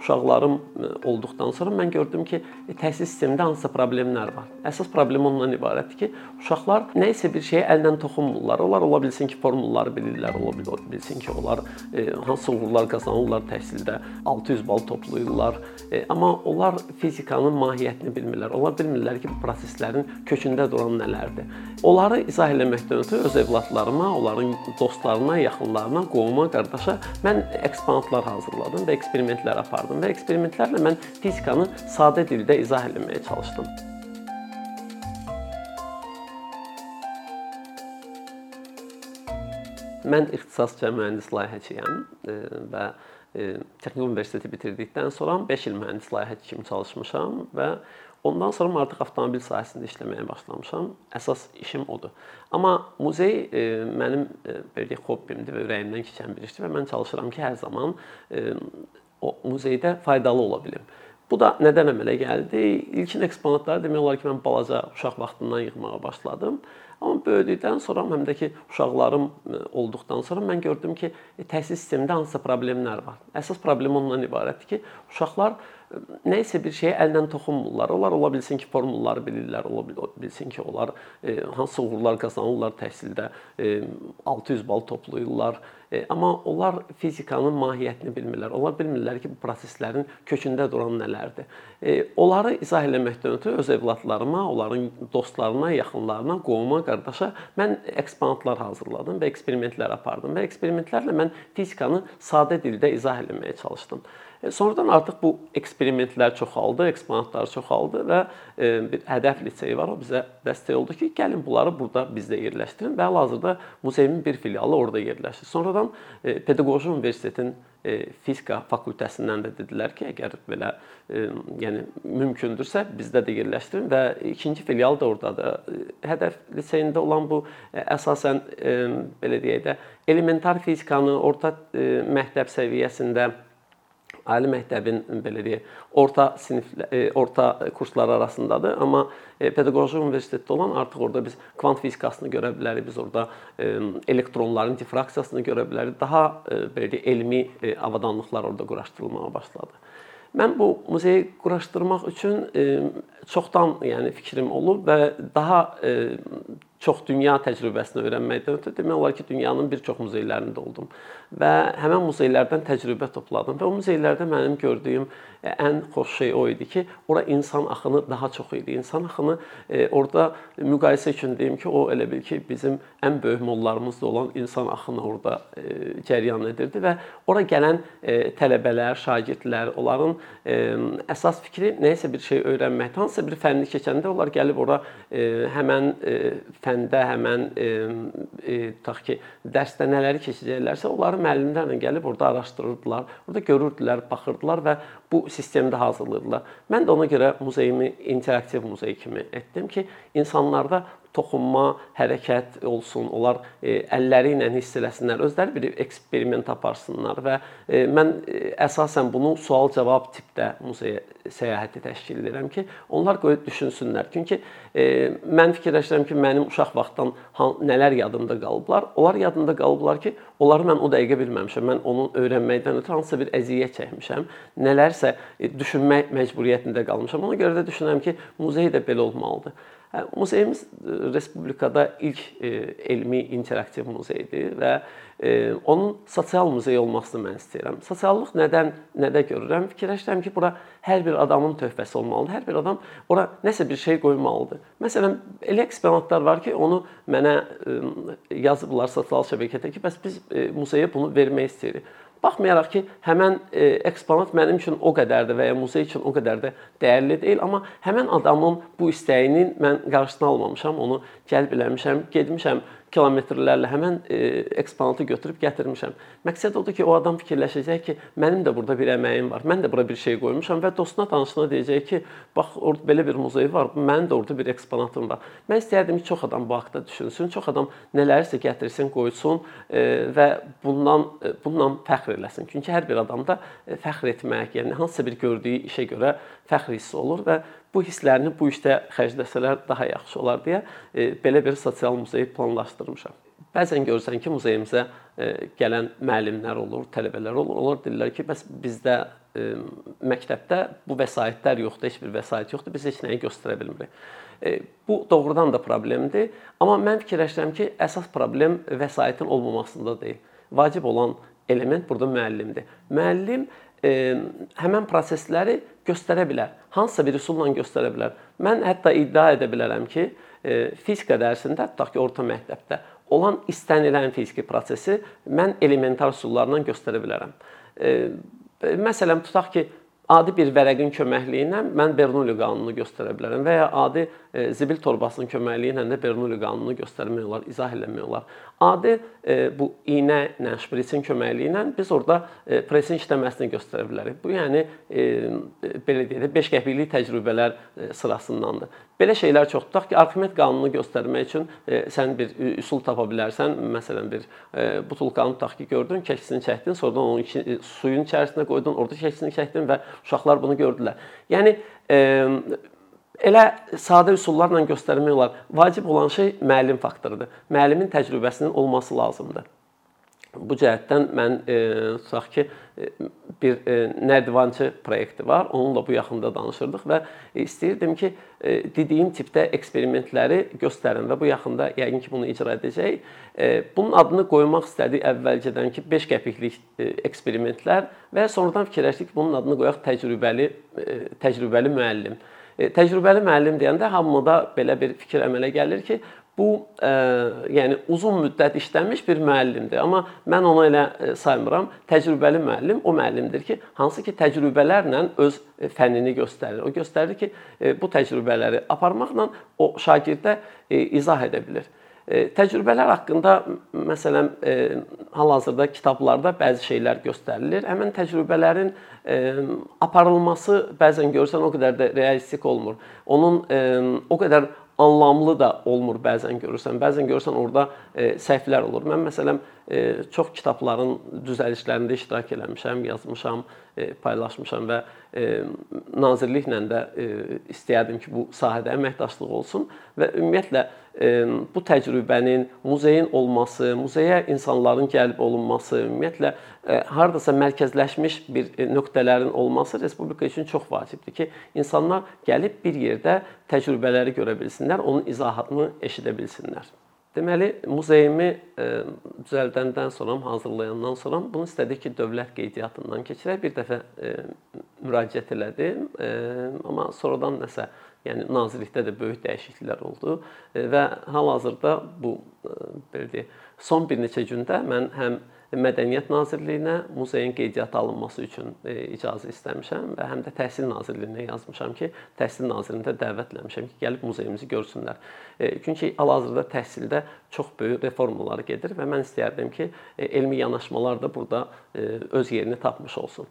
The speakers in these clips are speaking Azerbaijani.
uşaqlarım e, olduqdan sonra mən gördüm ki, e, təhsil sistemində hansısa problemlər var. Əsas problem ondan ibarətdir ki, uşaqlar nə isə bir şeyə əllə toxunmurlar. Onlar ola bilsin ki, formulları bilirlər, ola bilsin ki, onlar e, hansı uğurlar qazanırlar təhsildə, 600 bal toplayırlar. E, amma onlar fizikanın mahiyyətini bilmirlər. Onlar bilmirlər ki, bu proseslərin kökündə duran nələrdir. Onları izah eləməkdən ötürü öz övladlarıma, onların dostlarına, yaxınlarına, qohuma, qardaşa mən eksponatlar hazırladım və eksperimentlər apardım və eksperimentlərlə mən fizikanı sadə dildə izah etməyə çalışdım. Mən ixtisasca mühəndis layihəçiyəm e, və e, Texniki Universiteti bitirdikdən sonra 5 il mühəndis layihəçi kimi çalışmışam və Ondan sonra artıq avtomobil sahəsində işləməyə başlamışam. Əsas işim odur. Amma muzey e, mənim belə hobbimdir və ürəyimdən keçən bir işdir və mən çalışıram ki, hər zaman o muzeydə faydalı ola bilim. Bu da nədən əmələ gəldi? İlkin eksponatları demək olar ki, mən balaca uşaq vaxtından yığmağa başladım. Amma böyüdükdən sonra, həm də ki, uşaqlarım e, olduqdan sonra mən gördüm ki, e, təhsil sistemində hansısa problemlər var. Əsas problem ondan ibarətdir ki, uşaqlar nə isə bir şeyə əllə toxunmurlar. Onlar ola bilsin ki, formulları bilirlər, ola bilsin ki, onlar e, hansı uğurlar qazanırlar təhsildə, e, 600 bal toplayırlar. E, amma onlar fizikanın mahiyyətini bilmirlər. Onlar bilmirlər ki, bu proseslərin kökündə duran nələrdir. E, onları izah eləməkdən ötürü öz övladlarıma, onların dostlarına, yaxınlarına, qohuma, qardaşa mən eksponatlar hazırladım və eksperimentlər apardım və eksperimentlərlə mən fizikanı sadə dildə izah etməyə çalışdım. E, sonradan artıq bu eksperimentlər çoxaldı, eksponatlar çoxaldı və e, bir hədəf liseyi var. O bizə dəstək oldu ki, gəlin bunları burada bizdə yerləşdirin və hal-hazırda muzeyin bir filialı orada yerləşir. Sonradan e, Pedaqoji Universitetin fizika fakültəsindən də dedilər ki, əgər belə yəni mümkündürsə bizdə də yerləşdirin və ikinci filial da ordadır. Hədəf liseyində olan bu əsasən belə deyək də elementar fizikanı orta məktəb səviyyəsində ali məktəbin belə deyək, orta sinif e, orta kursları arasındadır, amma e, pedaqoji universitetdə olan artıq orada biz kvant fizikasını görə bilərik, biz orada e, elektronların difraksiyasını görə bilərik. Daha belə deyək, elmi avadanlıqlar orada quraşdırılmağa başladı. Mən bu muzeyi quraşdırmaq üçün çoxdan, yəni fikrim olub və daha çox dünya təcrübəsini öyrənməkdən ötürü demək olar ki, dünyanın bir çox muzeylərində oldum və həmin muzeylərdən təcrübə topladım və o muzeylərdə mənim gördüyüm e, ən xoş şey o idi ki, ora insan axını daha çox idi. İnsan axını e, orada müqayisə üçün deyim ki, o elə bil ki, bizim ən böyük mollarımızda olan insan axını orada e, cəryan edirdi və ora gələn tələbələr, şagirdlər, onların əsas fikri nəyisə bir şey öyrənməkdə, hansısa bir fənni keçəndə onlar gəlib ora həmən fənn fəndə həmən e, e, tutaq ki, dərsdə nələri keçəcəklərsə, onları müəllimlərlə gəlib orada araşdırırdılar. Orada görürdülər, baxırdılar və bu sistemdə hazırlayırdılar. Mən də ona görə muzeyimi interaktiv muzey kimi etdim ki, insanlarda toxunma, hərəkət olsun, onlar e, əlləri ilə hiss eləsinlər, özləri bir eksperiment aparsınlar və e, mən e, əsasən bunu sual-cavab tipdə muzeyə səyahəti təşkil edirəm ki, onlar qoyub düşünsünlər. Çünki mən fikirləşirəm ki, mənim uşaq vaxtdan nələr yadımda qalıblar. Onlar yadında qalıblar ki, onları mən o dəqiqə bilməmişəm. Mən onun öyrənməkdən ötürü hansısa bir əziyyət çəkmişəm. Nələrsə düşünmək məcburiyyətində qalmışam. Ona görə də düşünürəm ki, muzey də belə olmalıdır. Hə, muzeyimiz e, respublikada ilk e, elmi interaktiv muzeydir və e, onun sosial muzey olmasını mən istəyirəm. Sosiallıq nədən nədə görürəm? Fikirləşirəm ki, bura hər bir adamın töhfəsi olmalıdır. Hər bir adam ora nəsə bir şey qoymalıdır. Məsələn, elə eksponatlar var ki, onu mənə yazıblar sosial şəbəkədə ki, bəs biz muzeyə bunu vermək istəyirik. Baxmayaraq ki, həmən e, eksponat mənim üçün o qədər də və ya muzey üçün o qədər də dəyərli deyil, amma həmən adamın bu istəyinin mən qarşısını almamışam, onu cəlb eləmişəm, getmişəm kilometrlərlə həmin e, eksponatı götürüb gətirmişəm. Məqsəd odur ki, o adam fikirləşəcək ki, mənim də burada bir əməyim var. Mən də bura bir şey qoymuşam və dostuna, tanışına deyəcək ki, bax orada belə bir muzey var, mənim də orada bir eksponatım var. Mən istərdim ki, çox adam bu haqqda düşünsün, çox adam nələrsə gətirsin, qoysun e, və bundan e, bundan fəxr eləsin. Çünki hər bir adamda fəxr etmək, yəni hansısa bir gördüyü işə görə fəxr hissi olur və bu hisslərini bu işdə xərcləsələr daha yaxşı olar deyə e, belə bir sosial muzey planlaşdırmışam. Bəzən görürsən ki, muzeyimizə e, gələn müəllimlər olur, tələbələr olur. Onlar deyirlər ki, bəs bizdə məktəbdə bu vəsaitlər yoxdur, heç bir vəsait yoxdur. Biz heç nəyi göstərə bilmirik. Bu doğrudan da problemdir, amma mən fikirləşirəm ki, əsas problem vəsaitin olmamasında deyil. Vacib olan element burada müəllimdir. Müəllim e, həmin prosesləri göstərə bilər. Hansısa bir üsulla göstərə bilər. Mən hətta iddia edə bilərəm ki, e, fizika dərsində, tutaq ki, orta məktəbdə olan istənilən fiziki prosesi mən elementar üsullarla göstərə bilərəm. E, məsələn, tutaq ki, adi bir vərəqin köməkliyi ilə mən Bernoulli qanununu göstərə bilərəm və ya adi e, zibil torbasının köməkliyi ilə də Bernoulli qanununu göstərmək olar, izah etmək olar. Adi e, bu iynə ilə şprisin köməkliyi ilə biz orada e, presin işləməsini göstərə bilərik. Bu yəni belə deyək də 5 qəpiklik təcrübələr sırasındandır. Belə şeylər çox. Tutaq ki, Arximed qanununu göstərmək üçün sən bir üsul tapa bilərsən. Məsələn, bir butulkanı tutaq ki, gördün, kəkisini çəkdin, sonradan onu suyun içərisinə qoydun, orada kəkisini çəkdin və uşaqlar bunu gördülər. Yəni elə sadə üsullarla göstərmək olar. Vacib olan şey müəllim faktorudur. Müəllimin təcrübəsinin olması lazımdır. Bu cəhətdən mən e, tutaq ki, e, bir e, nərdivançı proyekti var. Onunla bu yaxında danışırdıq və istəyirdim ki, e, dediyim tipdə eksperimentləri göstərim və bu yaxında yəqin ki, bunu icra edəcək. E, bunun adını qoymaq istədik əvvəlcədən ki, 5 qəpiklik e, eksperimentlər və sonradan fikirləşdik ki, bunun adını qoyaq təcrübəli e, təcrübəli müəllim. E, təcrübəli müəllim deyəndə hamıda belə bir fikir əmələ gəlir ki, bu ə, e, yəni uzun müddət işləmiş bir müəllimdir. Amma mən onu elə e, saymıram. Təcrübəli müəllim o müəllimdir ki, hansı ki təcrübələrlə öz e, fənnini göstərir. O göstərir ki, bu təcrübələri aparmaqla o şagirdə izah edə bilir. Təcrübələr haqqında məsələn hal-hazırda kitablarda bəzi şeylər göstərilir. Həmin təcrübələrin aparılması bəzən görsən o qədər də realistik olmur. Onun o qədər anlamlı da olmur bəzən görürsən. Bəzən görürsən orada e, səhvlər olur. Mən məsələn e, çox kitabların düzəlişlərində iştirak eləmişəm, yazmışam, e, paylaşmışam və e, nazirliklə də e, istəyərdim ki, bu sahədə əməkdaşlıq olsun və ümumiyyətlə e, bu təcrübənin, muzeyin olması, muzeyə insanların gəlib olunması, ümumiyyətlə e, hardasa mərkəzləşmiş bir e, nöqtələrin olması respublika üçün çox vacibdir ki, insanlar gəlib bir yerdə təcrübələri görə bilsinlər, onun izahatını eşidə bilsinlər. Deməli, muzeyimi e, düzəldəndən sonra, hazırlayandan sonra bunu istədik ki, dövlət qeydiyyatından keçirək. Bir dəfə e, müraciət elədim, e, amma sonradan nəsə, yəni nazirlikdə də böyük dəyişikliklər oldu və hal-hazırda bu belə deyək, son bir neçə gündə mən həm Mədəniyyət Nazirliyinə muzeyin qeydiyyata alınması üçün e, icazə istəmişəm və həm də Təhsil Nazirliyinə yazmışam ki, Təhsil Nazirini də dəvət etmişəm ki, gəlib muzeyimizi görsünlər. E, çünki hal-hazırda təhsildə çox böyük reformalar gedir və mən istəyərdim ki, e, elmi yanaşmalar da burada öz yerini tapmış olsun.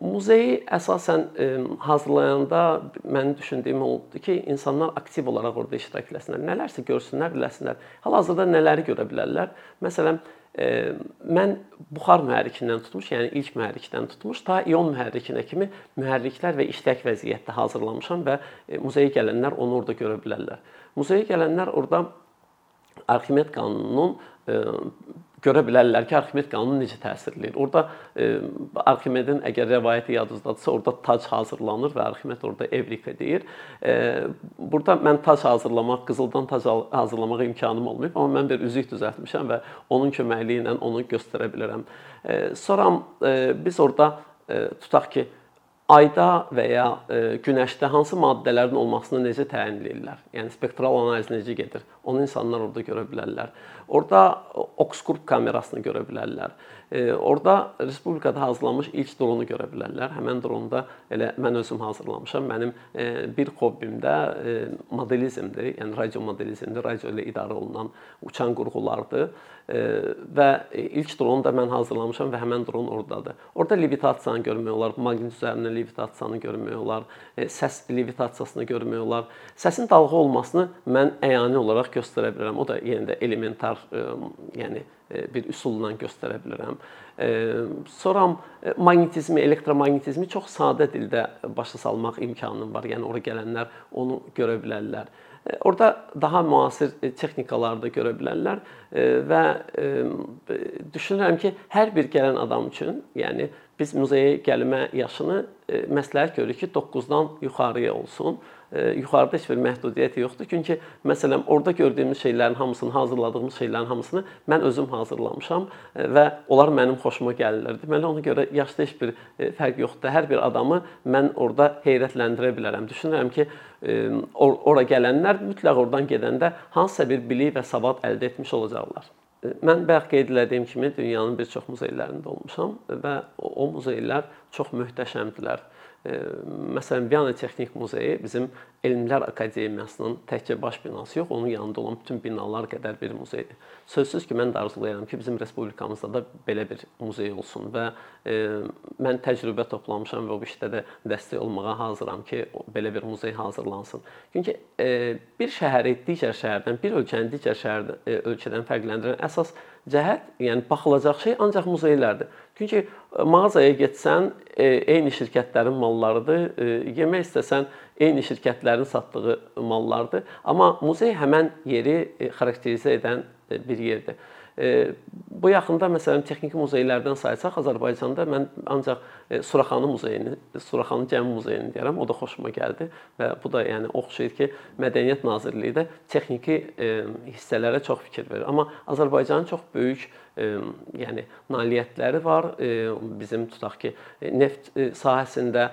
Muzeyi əsasən hazırlayanda mənim düşündüyüm oldu ki, insanlar aktiv olaraq orada iştirak etsinlər. Nələrsə görsünlər, biləsinlər. Hal-hazırda nələri görə bilərlər? Məsələn, mən buxar mühərrikindən tutmuş, yəni ilk mühərrikdən tutmuş ta ion mühərrikinə kimi mühərriklər və işlək vəziyyətdə hazırlamışam və e, muzeyə gələnlər onu orada görə bilərlər. Muzeyə gələnlər orada Arximed qanununun görə bilərlər ki, Arximed qanunu necə təsir eləyir. Orda e, Arximedin əgər rəvayəti yadınızdadsa, orada tac hazırlanır və Arximed orada Evrika deyir. E, burada mən tac hazırlamaq, qızıldan tac hazırlamağa imkanım olmayıb, amma mən bir üzük düzəltmişəm və onun köməkliyi ilə onu göstərə bilərəm. E, sonra e, biz orada e, tutaq ki, ayda və ya e, günəşdə hansı maddələrin olmasını necə təyin edirlər? Yəni spektral analiz necə gedir? Onu insanlar orada görə bilərlər. Orada Oxford kamerasını görə bilərlər. Orada respublikada hazırlanmış ilk dronu görə bilərlər. Həmin dronda elə mən özüm hazırlamışam. Mənim e, bir hobbim də e, modelizmdir, yəni radio modelizmdir, radio ilə idarə olunan uçan qurğulardır. E, və ilk dronu da mən hazırlamışam və həmin dron ordadır. Orada levitasiyanı görmək olar, maqnit üzərində levitasiyanı görmək olar, səs levitasiyasını görmək olar. Səsin dalğa olmasını mən əyani olaraq göstərə bilərəm. O da yenə də elementar, yəni bir üsulla göstərə bilərəm. E, sonra e, maqnetizmi, elektromaqnetizmi çox sadə dildə başa salmaq imkanım var. Yəni ora gələnlər onu görə bilərlər. Orada daha müasir texnikaları da görə bilərlər və düşünürəm ki, hər bir gələn adam üçün, yəni biz muzeyə gəlmə yaşını məsləhət görürük ki, 9-dan yuxarıya olsun yuxarıda heç bir məhdudiyyət yoxdur. Çünki məsələn, orada gördüyümüz şeylərin hamısını, hazırladığımız şeylərin hamısını mən özüm hazırlamışam və onlar mənim xoşuma gəlirlər. Deməli ona görə yaşda heç bir fərq yoxdur. Hər bir adamı mən orada heyrətləndirə bilərəm. Düşünürəm ki, ora gələnlər mütləq oradan gedəndə hansısa bir bilik və savad əldə etmiş olacaqlar. Mən bayaq qeyd etdiyim kimi dünyanın bir çox muzeylərində olmuşam və o muzeylər çox möhtəşəmdilər. Məsələn, Viyana Texnik Muzeyi bizim Elmlər Akademiyasının təkcə baş binası yox, onun yanında olan bütün binalar qədər bir muzeydir. Sözsüz ki, mən də arzulayıram ki, bizim respublikamızda da belə bir muzey olsun və e, mən təcrübə toplamışam və bu işdə də dəstək olmağa hazıram ki, belə bir muzey hazırlansın. Çünki e, bir şəhəri digər şəhərdən, bir ölkəni digər şəhərdən, e, ölkədən fərqləndirən əsas cəhət, yəni baxılacaq şey ancaq muzeylərdir. Çünki e, mağazaya getsən, e, eyni şirkətlərin mallarıdır. E, yemək istəsən, eyni şirkətlərin satdığı mallardır. Amma muzey həmən yeri xarakterizə edən bir yerdir. Bu yaxında məsələn texniki muzeylərdən saysaq Azərbaycanda mən ancaq Suraxanı muzeyini, Suraxanı Gəmi muzeyini deyirəm. O da xoşuma gəldi və bu da yəni oxşayır ki, Mədəniyyət Nazirliyi də texniki hissələrə çox fikir verir. Amma Azərbaycanın çox böyük yəni nailiyyətləri var. Bizim tutaq ki, neft sahəsində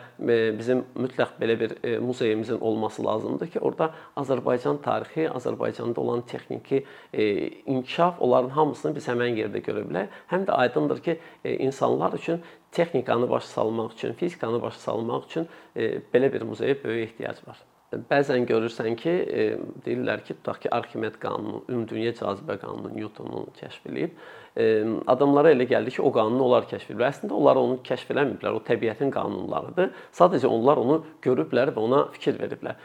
bizim mütləq belə bir muzeyimizin olması lazımdır ki, orada Azərbaycan tarixi, Azərbaycanda olan texniki inkişaf, onların hamısını biz həmin yerdə görə bilərik. Həm də aydındır ki, insanlar üçün texnikanı başa salmaq üçün, fizikanı başa salmaq üçün belə bir muzeyə böyük ehtiyac var. Bəzən görürsən ki, deyirlər ki, tutaq ki, Arximed qanunu, ümumdünya cazibə qanunu Newtonun kəşf eləyib adamlara elə gəldi ki, o qanunu onlar kəşf ediblər. Əslində onlar onu kəşf eləməyiblər. O təbiətin qanunlarıdır. Sadəcə onlar onu görüblər və ona fikir veriblər.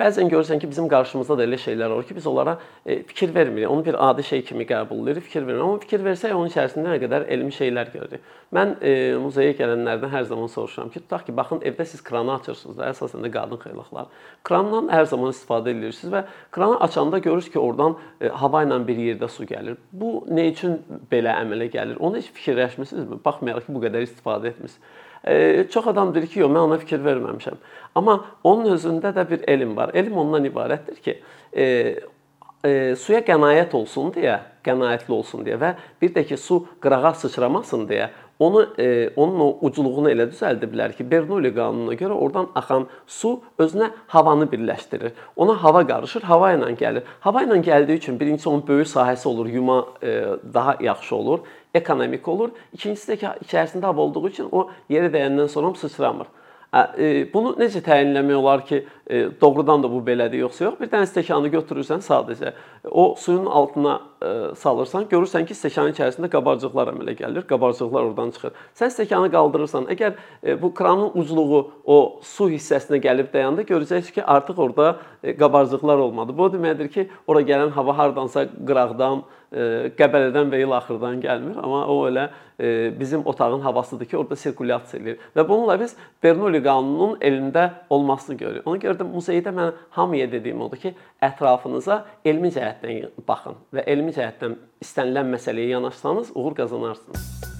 Bəzən görürsən ki, bizim qarşımızda da elə şeylər olur ki, biz onlara fikir vermirik. Onu bir adi şey kimi qəbul edirik, fikir vermirik. Amma fikir versək onun içərisində nə qədər elmi şeylər görürük. Mən e, muzeyə gələnlərdən hər zaman soruşuram ki, tutaq ki, baxın evdə siz kranı açırsınız da, əsasən də qadın xeylaxlar. Krandan hər zaman istifadə edirsiniz və kranı açanda görürsüz ki, oradan e, hava ilə bir yerdə su gəlir. Bu nə üçün belə əmələ gəlir? Onu heç fikirləşmisinizmi? Baxmayaraq ki, bu qədər istifadə etmisiniz. E, çox adam deyir ki, yox, mən ona fikir verməmişəm. Amma onun özündə də bir elm var. Elm ondan ibarətdir ki, e, e, suya qənaət olsun deyə, qənaətli olsun deyə və bir də ki, su qırağa sıçramasın deyə onu e, onun o ucluğunu elə düzəldiblər ki, Bernoulli qanununa görə oradan axan su özünə havanı birləşdirir. Ona hava qarışır, hava ilə gəlir. Hava ilə gəldiyi üçün birincisi onun böyük sahəsi olur, yuma e, daha yaxşı olur ekonomik olur. İkincisi də ki, içərisində hava olduğu üçün o yerə dəyəndən sonra sıçramır. E, bunu necə təyinləmək olar ki, e, doğrudan da bu belədir yoxsa yox? Bir dənə stəkanı götürürsən sadəcə. O suyun altına salırsan, görürsən ki, stəkanın içərisində qabarcıqlar əmələ gəlir. Qabarcıqlar oradan çıxır. Sən stəkanı qaldırırsan, əgər bu kranın ucluğu o su hissəsinə gəlib dayandı, görəcəksən ki, artıq orada qabarcıqlar olmadı. Bu o deməkdir ki, ora gələn hava hardansa qıraqdan, Qəbələdən və il axırdan gəlmir, amma o elə bizim otağın havasıdır ki, orada sirkulyasiya eləyir. Və bununla biz Bernoulli qanununun elmdə olmasını görürük. Ona görə də muzeydə mən hamıya dediyim odur ki, ətrafınıza elmi cəhətdən baxın və elmi cəhətdən istənilən məsələyə yanaşsanız uğur qazanarsınız.